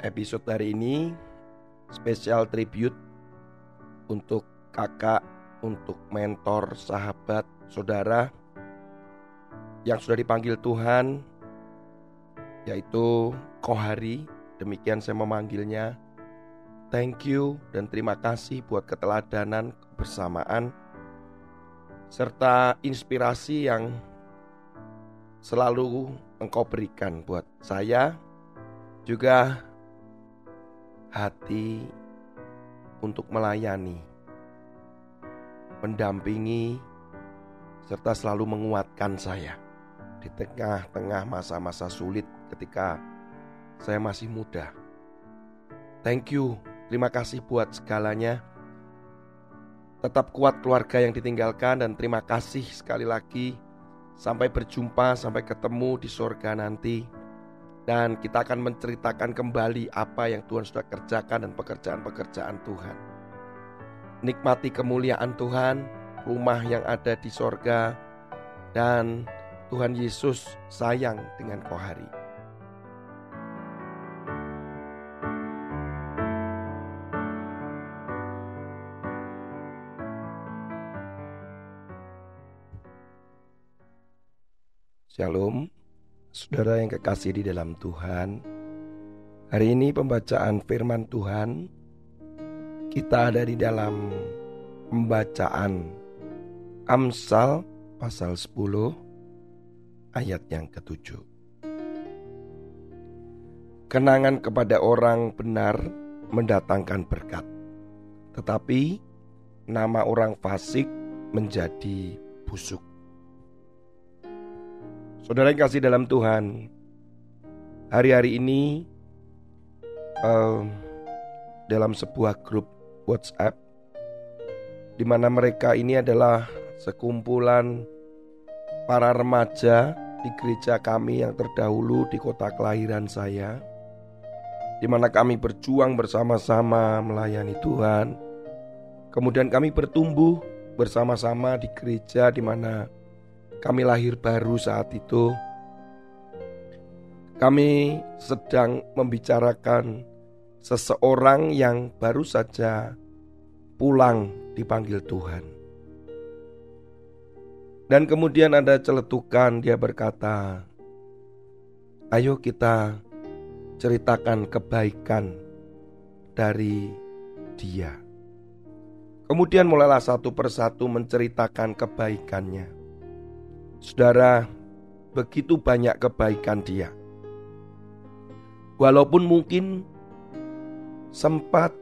episode hari ini spesial tribute untuk kakak, untuk mentor, sahabat, saudara yang sudah dipanggil Tuhan yaitu Kohari. Demikian saya memanggilnya. Thank you dan terima kasih buat keteladanan, kebersamaan serta inspirasi yang selalu engkau berikan buat saya juga hati untuk melayani, mendampingi, serta selalu menguatkan saya di tengah-tengah masa-masa sulit ketika saya masih muda. Thank you, terima kasih buat segalanya. Tetap kuat keluarga yang ditinggalkan dan terima kasih sekali lagi. Sampai berjumpa, sampai ketemu di sorga nanti. Dan kita akan menceritakan kembali apa yang Tuhan sudah kerjakan dan pekerjaan-pekerjaan Tuhan. Nikmati kemuliaan Tuhan, rumah yang ada di sorga, dan Tuhan Yesus sayang dengan kohari. Shalom. Saudara yang kekasih di dalam Tuhan, hari ini pembacaan firman Tuhan kita ada di dalam pembacaan Amsal pasal 10 ayat yang ketujuh. Kenangan kepada orang benar mendatangkan berkat, tetapi nama orang fasik menjadi busuk. Saudara yang kasih dalam Tuhan, hari-hari ini uh, dalam sebuah grup WhatsApp, di mana mereka ini adalah sekumpulan para remaja di gereja kami yang terdahulu di kota kelahiran saya, di mana kami berjuang bersama-sama melayani Tuhan. Kemudian kami bertumbuh bersama-sama di gereja di mana kami lahir baru saat itu. Kami sedang membicarakan seseorang yang baru saja pulang dipanggil Tuhan. Dan kemudian ada celetukan dia berkata, "Ayo kita ceritakan kebaikan dari dia." Kemudian mulailah satu persatu menceritakan kebaikannya. Saudara, begitu banyak kebaikan dia. Walaupun mungkin sempat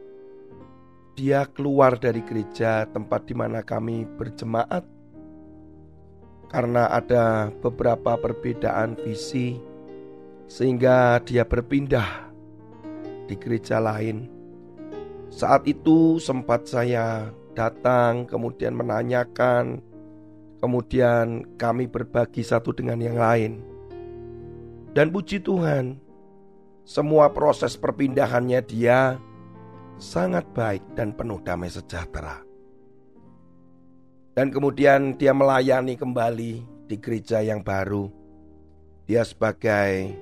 dia keluar dari gereja tempat di mana kami berjemaat karena ada beberapa perbedaan visi sehingga dia berpindah di gereja lain. Saat itu sempat saya datang kemudian menanyakan Kemudian kami berbagi satu dengan yang lain. Dan puji Tuhan, semua proses perpindahannya dia sangat baik dan penuh damai sejahtera. Dan kemudian dia melayani kembali di gereja yang baru. Dia sebagai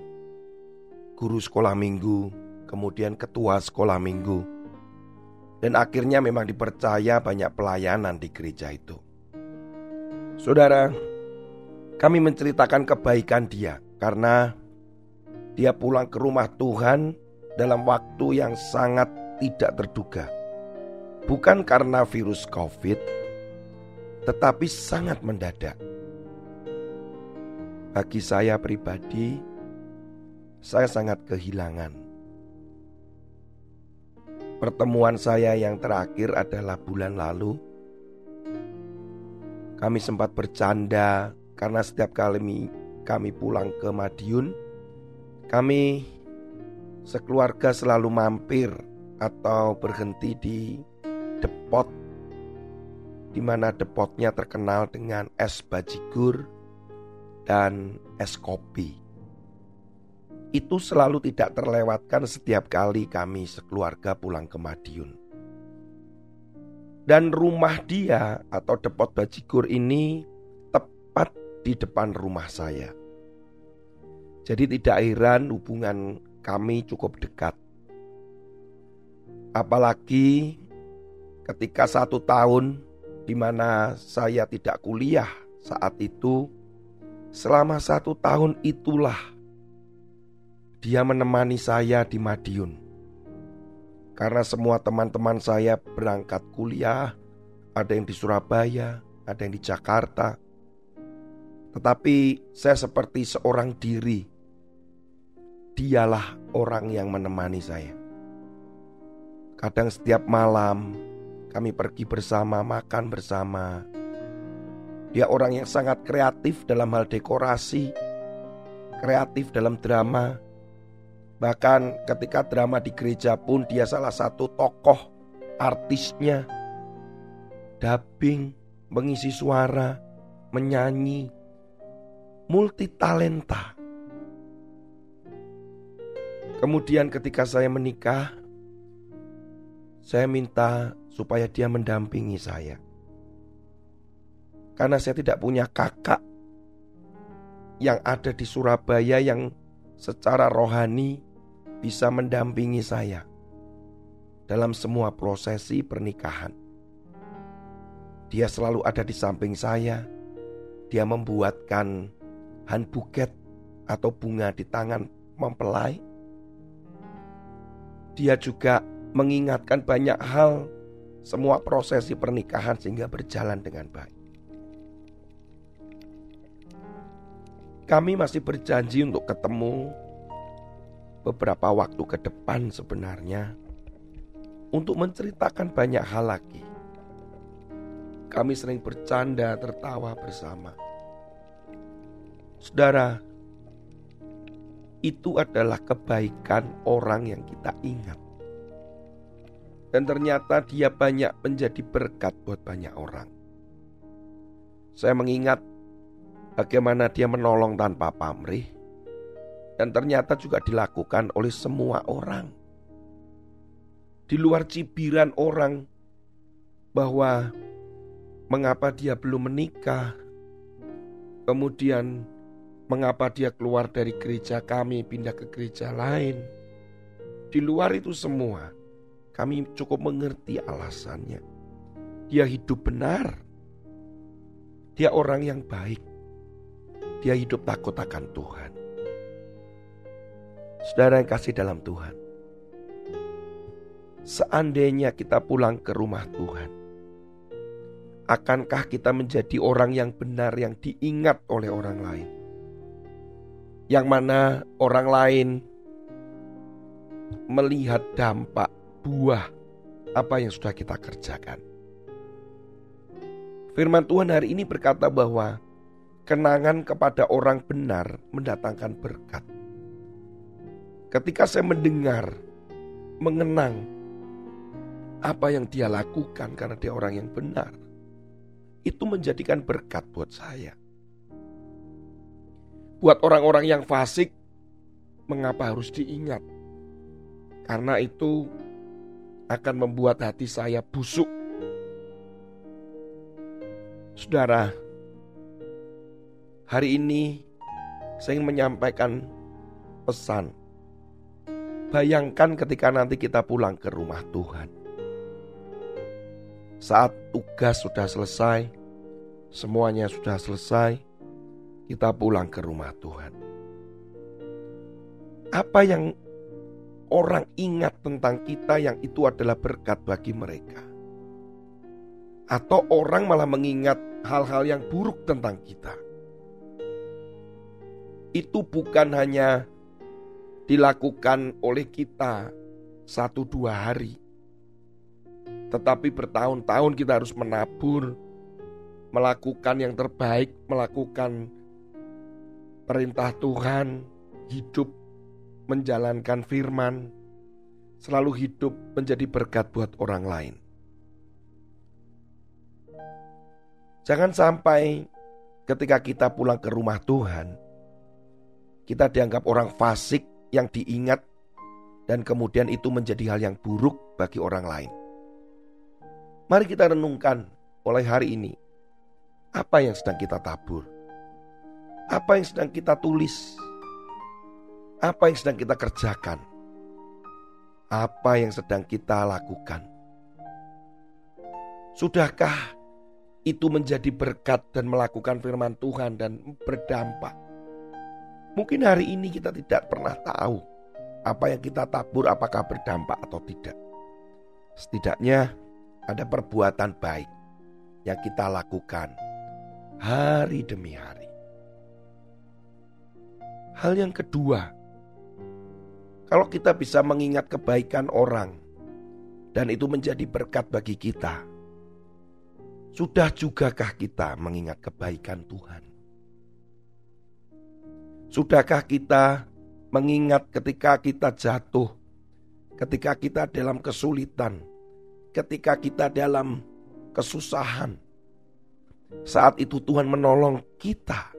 guru sekolah minggu, kemudian ketua sekolah minggu. Dan akhirnya memang dipercaya banyak pelayanan di gereja itu. Saudara, kami menceritakan kebaikan dia karena dia pulang ke rumah Tuhan dalam waktu yang sangat tidak terduga. Bukan karena virus COVID, tetapi sangat mendadak. Bagi saya pribadi, saya sangat kehilangan. Pertemuan saya yang terakhir adalah bulan lalu kami sempat bercanda karena setiap kali kami pulang ke Madiun, kami sekeluarga selalu mampir atau berhenti di depot di mana depotnya terkenal dengan es bajigur dan es kopi. Itu selalu tidak terlewatkan setiap kali kami sekeluarga pulang ke Madiun. Dan rumah dia atau depot bajigur ini tepat di depan rumah saya. Jadi tidak heran hubungan kami cukup dekat. Apalagi ketika satu tahun di mana saya tidak kuliah saat itu, selama satu tahun itulah dia menemani saya di Madiun. Karena semua teman-teman saya berangkat kuliah, ada yang di Surabaya, ada yang di Jakarta. Tetapi saya seperti seorang diri. Dialah orang yang menemani saya. Kadang setiap malam kami pergi bersama, makan bersama. Dia orang yang sangat kreatif dalam hal dekorasi, kreatif dalam drama. Bahkan ketika drama di gereja pun dia salah satu tokoh artisnya. Dubbing, mengisi suara, menyanyi, multi talenta. Kemudian ketika saya menikah, saya minta supaya dia mendampingi saya. Karena saya tidak punya kakak yang ada di Surabaya yang secara rohani bisa mendampingi saya dalam semua prosesi pernikahan. Dia selalu ada di samping saya. Dia membuatkan han buket atau bunga di tangan mempelai. Dia juga mengingatkan banyak hal semua prosesi pernikahan sehingga berjalan dengan baik. Kami masih berjanji untuk ketemu beberapa waktu ke depan sebenarnya untuk menceritakan banyak hal lagi. Kami sering bercanda tertawa bersama. Saudara, itu adalah kebaikan orang yang kita ingat. Dan ternyata dia banyak menjadi berkat buat banyak orang. Saya mengingat bagaimana dia menolong tanpa pamrih. Dan ternyata juga dilakukan oleh semua orang. Di luar cibiran orang bahwa mengapa dia belum menikah. Kemudian mengapa dia keluar dari gereja kami pindah ke gereja lain. Di luar itu semua, kami cukup mengerti alasannya. Dia hidup benar. Dia orang yang baik. Dia hidup takut akan Tuhan. Saudara yang kasih dalam Tuhan. Seandainya kita pulang ke rumah Tuhan. Akankah kita menjadi orang yang benar yang diingat oleh orang lain? Yang mana orang lain melihat dampak buah apa yang sudah kita kerjakan. Firman Tuhan hari ini berkata bahwa kenangan kepada orang benar mendatangkan berkat. Ketika saya mendengar, mengenang apa yang dia lakukan karena dia orang yang benar, itu menjadikan berkat buat saya. Buat orang-orang yang fasik, mengapa harus diingat? Karena itu akan membuat hati saya busuk. Saudara, hari ini saya ingin menyampaikan pesan. Bayangkan ketika nanti kita pulang ke rumah Tuhan. Saat tugas sudah selesai, semuanya sudah selesai, kita pulang ke rumah Tuhan. Apa yang orang ingat tentang kita yang itu adalah berkat bagi mereka. Atau orang malah mengingat hal-hal yang buruk tentang kita. Itu bukan hanya dilakukan oleh kita satu dua hari. Tetapi bertahun-tahun kita harus menabur, melakukan yang terbaik, melakukan perintah Tuhan, hidup menjalankan firman, selalu hidup menjadi berkat buat orang lain. Jangan sampai ketika kita pulang ke rumah Tuhan, kita dianggap orang fasik yang diingat dan kemudian itu menjadi hal yang buruk bagi orang lain. Mari kita renungkan mulai hari ini apa yang sedang kita tabur, apa yang sedang kita tulis, apa yang sedang kita kerjakan? apa yang sedang kita lakukan. Sudahkah itu menjadi berkat dan melakukan firman Tuhan dan berdampak? Mungkin hari ini kita tidak pernah tahu apa yang kita tabur apakah berdampak atau tidak. Setidaknya ada perbuatan baik yang kita lakukan hari demi hari. Hal yang kedua, kalau kita bisa mengingat kebaikan orang dan itu menjadi berkat bagi kita, sudah jugakah kita mengingat kebaikan Tuhan? Sudahkah kita mengingat ketika kita jatuh, ketika kita dalam kesulitan, ketika kita dalam kesusahan? Saat itu Tuhan menolong kita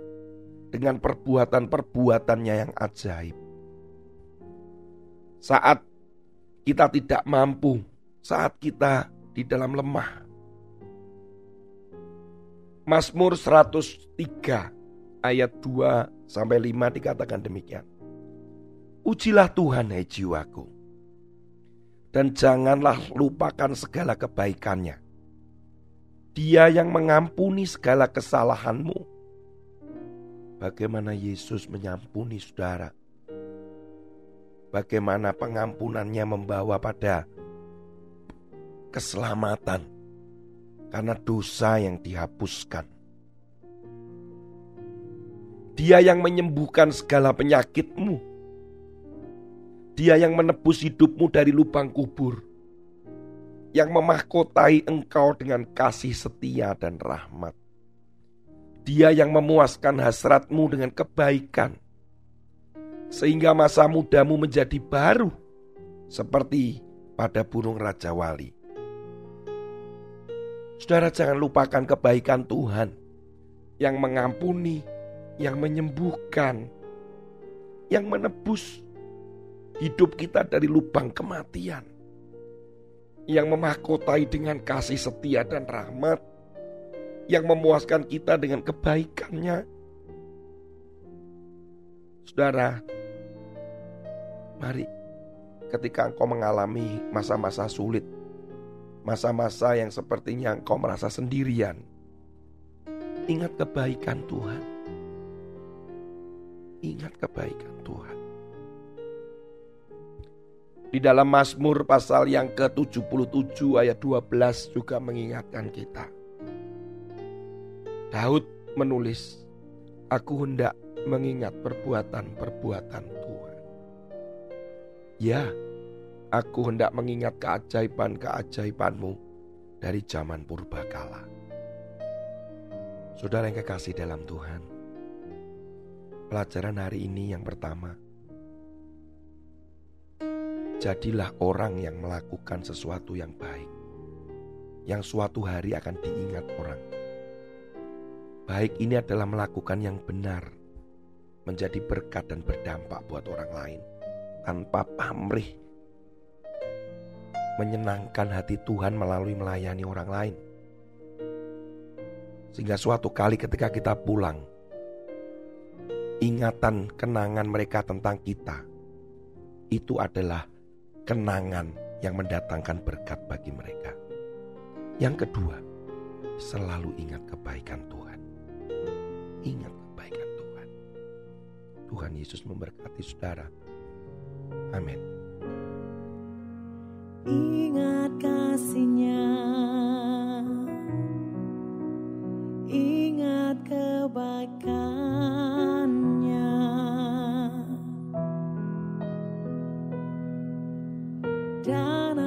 dengan perbuatan-perbuatannya yang ajaib. Saat kita tidak mampu, saat kita di dalam lemah. Mazmur 103 ayat 2 sampai 5 dikatakan demikian. Ujilah Tuhan hai jiwaku. Dan janganlah lupakan segala kebaikannya dia yang mengampuni segala kesalahanmu. Bagaimana Yesus menyampuni saudara? Bagaimana pengampunannya membawa pada keselamatan karena dosa yang dihapuskan. Dia yang menyembuhkan segala penyakitmu. Dia yang menebus hidupmu dari lubang kubur yang memahkotai engkau dengan kasih setia dan rahmat. Dia yang memuaskan hasratmu dengan kebaikan, sehingga masa mudamu menjadi baru, seperti pada burung Raja Wali. Saudara jangan lupakan kebaikan Tuhan yang mengampuni, yang menyembuhkan, yang menebus hidup kita dari lubang kematian yang memahkotai dengan kasih setia dan rahmat, yang memuaskan kita dengan kebaikannya. Saudara, mari ketika engkau mengalami masa-masa sulit, masa-masa yang sepertinya engkau merasa sendirian, ingat kebaikan Tuhan. Ingat kebaikan Tuhan. Di dalam Mazmur pasal yang ke-77 ayat 12 juga mengingatkan kita. Daud menulis, Aku hendak mengingat perbuatan-perbuatan Tuhan. Ya, aku hendak mengingat keajaiban-keajaibanmu dari zaman purbakala. Saudara yang kekasih dalam Tuhan, pelajaran hari ini yang pertama, Jadilah orang yang melakukan sesuatu yang baik, yang suatu hari akan diingat orang. Baik ini adalah melakukan yang benar, menjadi berkat dan berdampak buat orang lain, tanpa pamrih, menyenangkan hati Tuhan melalui melayani orang lain. Sehingga suatu kali ketika kita pulang, ingatan kenangan mereka tentang kita itu adalah kenangan yang mendatangkan berkat bagi mereka. Yang kedua, selalu ingat kebaikan Tuhan. Ingat kebaikan Tuhan. Tuhan Yesus memberkati saudara. Amin. Ingat kasihnya Ingat kebaikan down.